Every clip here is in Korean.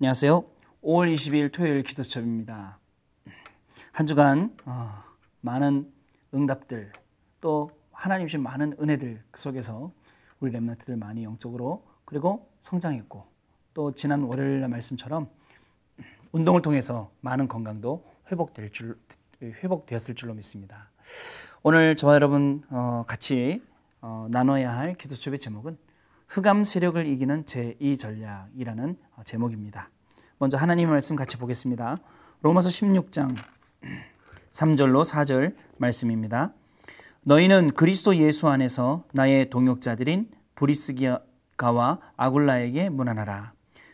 안녕하세요. 5월 20일 토요일 기도수첩입니다. 한 주간 어, 많은 응답들 또 하나님 주신 많은 은혜들 그 속에서 우리 랩런트들 많이 영적으로 그리고 성장했고 또 지난 월요일 말씀처럼 운동을 통해서 많은 건강도 회복될 줄 회복되었을 줄로 믿습니다. 오늘 저와 여러분 어, 같이 어, 나눠야 할 기도수첩의 제목은 흑암 세력을 이기는 제2 전략이라는 어, 제목입니다. 먼저 하나님 말씀 같이 보겠습니다. 로마서 16장 3절로 4절 말씀입니다. 너희는 그리스도 예수 안에서 나의 동역자들인 브리스기가와 아굴라에게 문안하라.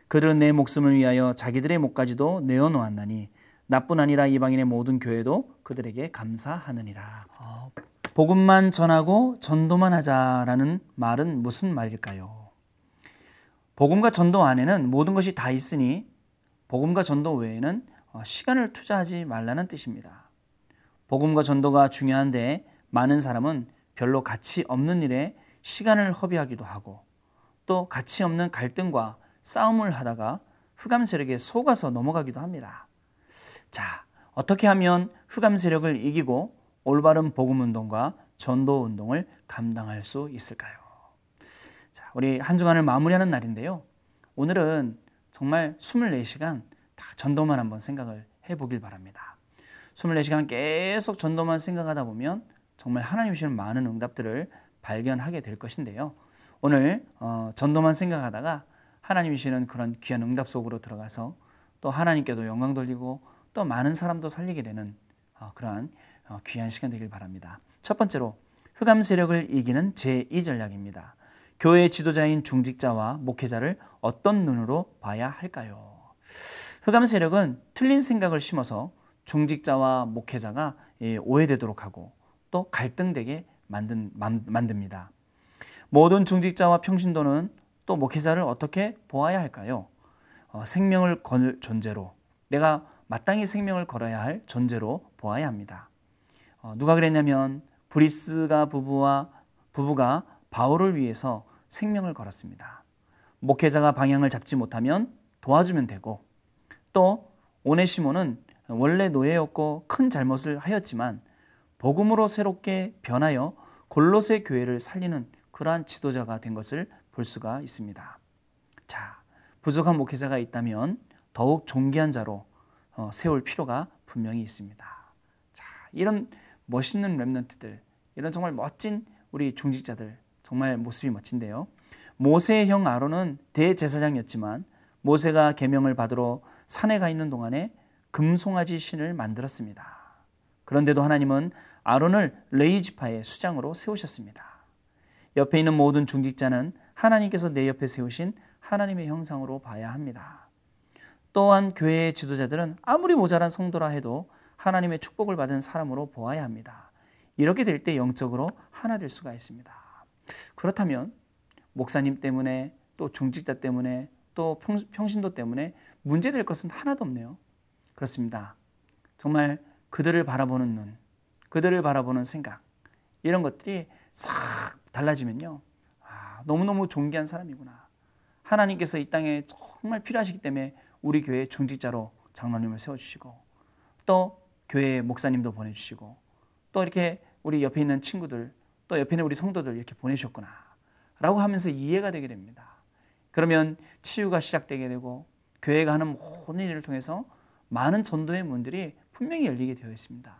그들은 내 목숨을 위하여 자기들의 목까지도 내어 놓았나니 나뿐 아니라 이방인의 모든 교회도 그들에게 감사하느니라. 어, 복음만 전하고 전도만 하자라는 말은 무슨 말일까요? 복음과 전도 안에는 모든 것이 다 있으니 복음과 전도 외에는 어, 시간을 투자하지 말라는 뜻입니다. 복음과 전도가 중요한데 많은 사람은 별로 가치 없는 일에 시간을 허비하기도 하고 또 가치 없는 갈등과 싸움을 하다가 흑암 세력에 속아서 넘어가기도 합니다. 자, 어떻게 하면 흑암 세력을 이기고 올바른 복음 운동과 전도 운동을 감당할 수 있을까요? 자, 우리 한 주간을 마무리하는 날인데요. 오늘은 정말 24시간 다 전도만 한번 생각을 해 보길 바랍니다. 24시간 계속 전도만 생각하다 보면 정말 하나님 주시는 많은 응답들을 발견하게 될 것인데요. 오늘 어, 전도만 생각하다가 하나님이 주시는 그런 귀한 응답 속으로 들어가서 또 하나님께도 영광 돌리고 또 많은 사람도 살리게 되는 어, 그러한 어, 귀한 시간 되길 바랍니다. 첫 번째로 흑암 세력을 이기는 제2 전략입니다. 교회 지도자인 중직자와 목회자를 어떤 눈으로 봐야 할까요? 흑암 세력은 틀린 생각을 심어서 중직자와 목회자가 예, 오해되도록 하고 또 갈등되게 만든, 만듭니다. 모든 중직자와 평신도는 또 목회자를 어떻게 보아야 할까요? 어, 생명을 걸 존재로 내가 마땅히 생명을 걸어야 할 존재로 보아야 합니다. 어, 누가 그랬냐면 브리스가 부부와 부부가 바울을 위해서 생명을 걸었습니다. 목회자가 방향을 잡지 못하면 도와주면 되고 또 오네시모는 원래 노예였고 큰 잘못을 하였지만 복음으로 새롭게 변하여 골로새 교회를 살리는 그러한 지도자가 된 것을 볼 수가 있습니다. 자, 부족한 목회자가 있다면 더욱 존귀한 자로 어, 세울 필요가 분명히 있습니다. 자, 이런 멋있는 렘넌트들, 이런 정말 멋진 우리 중직자들, 정말 모습이 멋진데요. 모세의 형 아론은 대제사장이었지만 모세가 계명을 받으러 산에 가 있는 동안에 금송아지 신을 만들었습니다. 그런데도 하나님은 아론을 레이지파의 수장으로 세우셨습니다. 옆에 있는 모든 중직자는 하나님께서 내 옆에 세우신 하나님의 형상으로 봐야 합니다. 또한 교회의 지도자들은 아무리 모자란 성도라 해도 하나님의 축복을 받은 사람으로 보아야 합니다. 이렇게 될 때 영적으로 하나 될 수가 있습니다. 그렇다면 목사님 때문에 또 중직자 때문에 또 평신도 때문에 문제될 것은 하나도 없네요. 그렇습니다. 정말 그들을 바라보는 눈, 그들을 바라보는 생각 이런 것들이 싹 달라지면요. 아, 너무너무 존귀한 사람이구나. 하나님께서 이 땅에 정말 필요하시기 때문에 우리 교회 중직자로 장로님을 세워주시고 또 교회 목사님도 보내주시고 또 이렇게 우리 옆에 있는 친구들 또 옆에 있는 우리 성도들 이렇게 보내셨구나 라고 하면서 이해가 되게 됩니다. 그러면 치유가 시작되게 되고 교회가 하는 모든 일을 통해서 많은 전도의 문들이 분명히 열리게 되어 있습니다.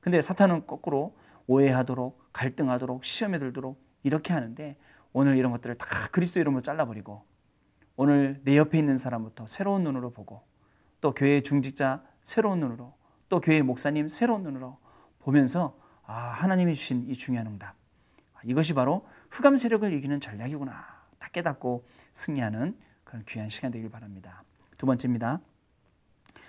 근데 사탄은 거꾸로 오해하도록 갈등하도록 시험에 들도록 이렇게 하는데 오늘 이런 것들을 다 그리스도 이름으로 잘라버리고 오늘 내 옆에 있는 사람부터 새로운 눈으로 보고 또 교회 중직자 새로운 눈으로 또 교회 목사님 새로운 눈으로 보면서 아, 하나님이 주신 이 중요한 응답. 이것이 바로 흑암 세력을 이기는 전략이구나. 딱 깨닫고 승리하는 그런 귀한 시간 되길 바랍니다. 두 번째입니다.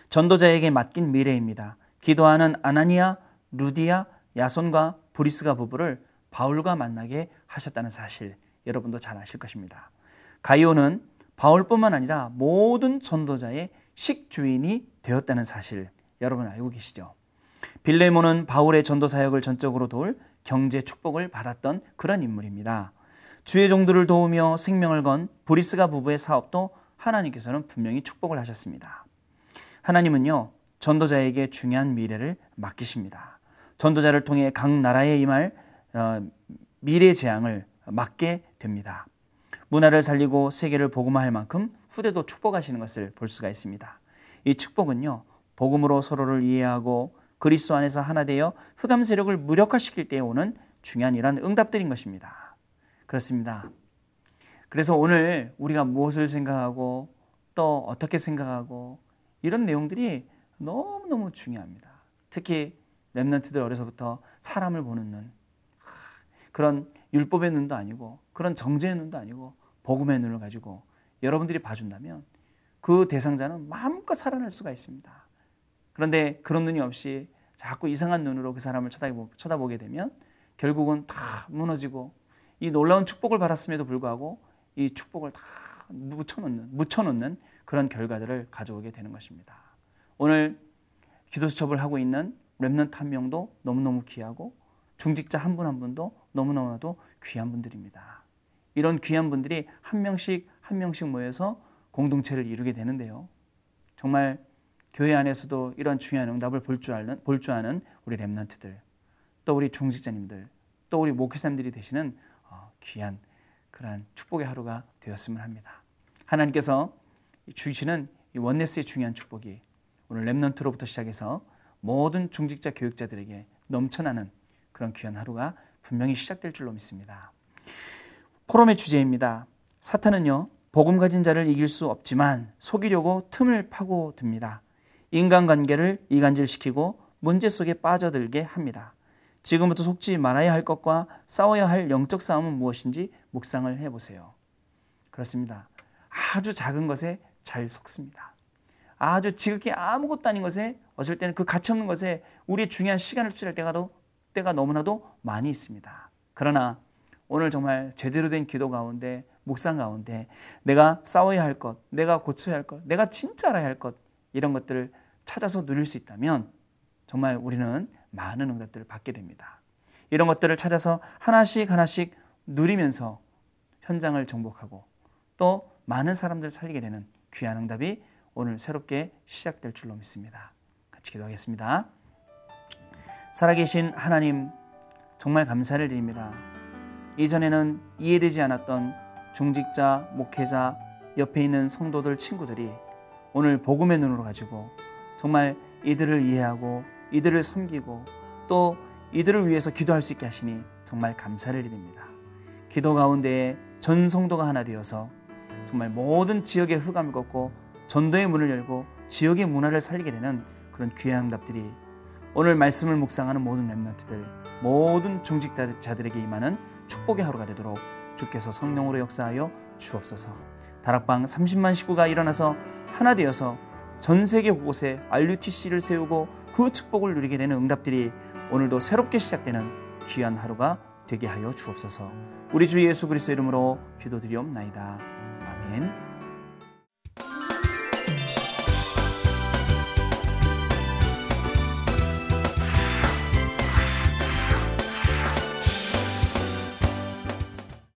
전도자에게 맡긴 미래입니다. 기도하는 아나니아, 루디아, 야손과 브리스가 부부를 바울과 만나게 하셨다는 사실 여러분도 잘 아실 것입니다. 가이오는 바울뿐만 아니라 모든 전도자의 식주인이 되었다는 사실 여러분 알고 계시죠? 빌레모는 바울의 전도 사역을 전적으로 도울 경제 축복을 받았던 그런 인물입니다. 주의 종들을 도우며 생명을 건 브리스가 부부의 사업도 하나님께서는 분명히 축복을 하셨습니다. 하나님은요, 전도자에게 중요한 미래를 맡기십니다. 전도자를 통해 각 나라에 임할 어, 미래 재앙을 막게 됩니다. 문화를 살리고 세계를 복음화할 만큼 후대도 축복하시는 것을 볼 수가 있습니다. 이 축복은요, 복음으로 서로를 이해하고 그리스도 안에서 하나 되어 흑암 세력을 무력화시킬 때에 오는 중요한 이러한 응답들인 것입니다. 그렇습니다. 그래서 오늘 우리가 무엇을 생각하고 또 어떻게 생각하고 이런 내용들이 너무너무 중요합니다. 특히 랩런트들 어려서부터 사람을 보는 눈 그런 율법의 눈도 아니고 그런 정죄의 눈도 아니고 복음의 눈을 가지고 여러분들이 봐준다면 그 대상자는 마음껏 살아날 수가 있습니다. 그런데 그런 눈이 없이 자꾸 이상한 눈으로 그 사람을 쳐다보 게 되면 결국은 다 무너지고 이 놀라운 축복을 받았음에도 불구하고 이 축복을 다 묻혀놓는, 묻혀놓는 그런 결과들을 가져오게 되는 것입니다. 오늘 기도 수첩을 하고 있는 remnant 한 명도 너무너무 귀하고 중직자 한 분한 한 분도 너무너무나도 귀한 분들입니다. 이런 귀한 분들이 한 명씩 한 명씩 모여서 공동체를 이루게 되는데요. 정말 교회 안에서도 이런 중요한 응답을 볼 줄 아는, 볼 줄 아는 우리 랩런트들, 또 우리 중직자님들, 또 우리 목회사님들이 되시는 어, 귀한 그러한 축복의 하루가 되었으면 합니다. 하나님께서 주시는 이 원네스의 중요한 축복이 오늘 랩런트로부터 시작해서 모든 중직자 교육자들에게 넘쳐나는 그런 귀한 하루가 분명히 시작될 줄로 믿습니다. 포럼의 주제입니다. 사탄은요, 복음 가진 자를 이길 수 없지만 속이려고 틈을 파고 듭니다. 인간관계를 이간질시키고 문제 속에 빠져들게 합니다. 지금부터 속지 말아야 할 것과 싸워야 할 영적 싸움은 무엇인지 묵상을 해보세요. 그렇습니다. 아주 작은 것에 잘 속습니다. 아주 지극히 아무것도 아닌 것에 어쩔 때는 그 가치 없는 것에 우리의 중요한 시간을 투자할 때가, 때가 너무나도 많이 있습니다. 그러나 오늘 정말 제대로 된 기도 가운데 묵상 가운데 내가 싸워야 할 것, 내가 고쳐야 할 것, 내가 진짜 알아야 할 것 이런 것들을 찾아서 누릴 수 있다면 정말 우리는 많은 응답들을 받게 됩니다. 이런 것들을 찾아서 하나씩 하나씩 누리면서 현장을 정복하고 또 많은 사람들을 살리게 되는 귀한 응답이 오늘 새롭게 시작될 줄로 믿습니다. 같이 기도하겠습니다. 살아계신 하나님 정말 감사를 드립니다. 이전에는 이해되지 않았던 중직자, 목회자, 옆에 있는 성도들 친구들이 오늘 복음의 눈으로 가지고 정말 이들을 이해하고 이들을 섬기고 또 이들을 위해서 기도할 수 있게 하시니 정말 감사를 드립니다. 기도 가운데에 전 성도가 하나 되어서 정말 모든 지역의 흑암을 걷고 전도의 문을 열고 지역의 문화를 살리게 되는 그런 귀한 응답들이 오늘 말씀을 묵상하는 모든 랩런트들 모든 중직자들에게 임하는 축복의 하루가 되도록 주께서 성령으로 역사하여 주옵소서. 다락방 30만 식구가 일어나서 하나 되어서 전 세계 곳곳에 RUTC를 세우고 그 축복을 누리게 되는 응답들이 오늘도 새롭게 시작되는 귀한 하루가 되게 하여 주옵소서. 우리 주 예수 그리스도 이름으로 기도드리옵나이다. 아멘.